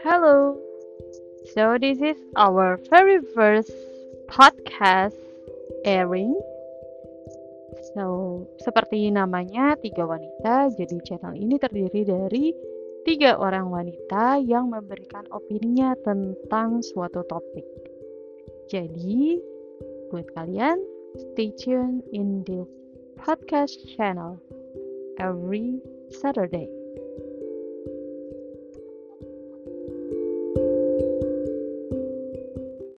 Hello. So this is our very first podcast airing. So seperti namanya tiga wanita, jadi channel ini terdiri dari tiga orang wanita yang memberikan opininya tentang suatu topik. Jadi buat kalian stay tune in the podcast channel every Saturday.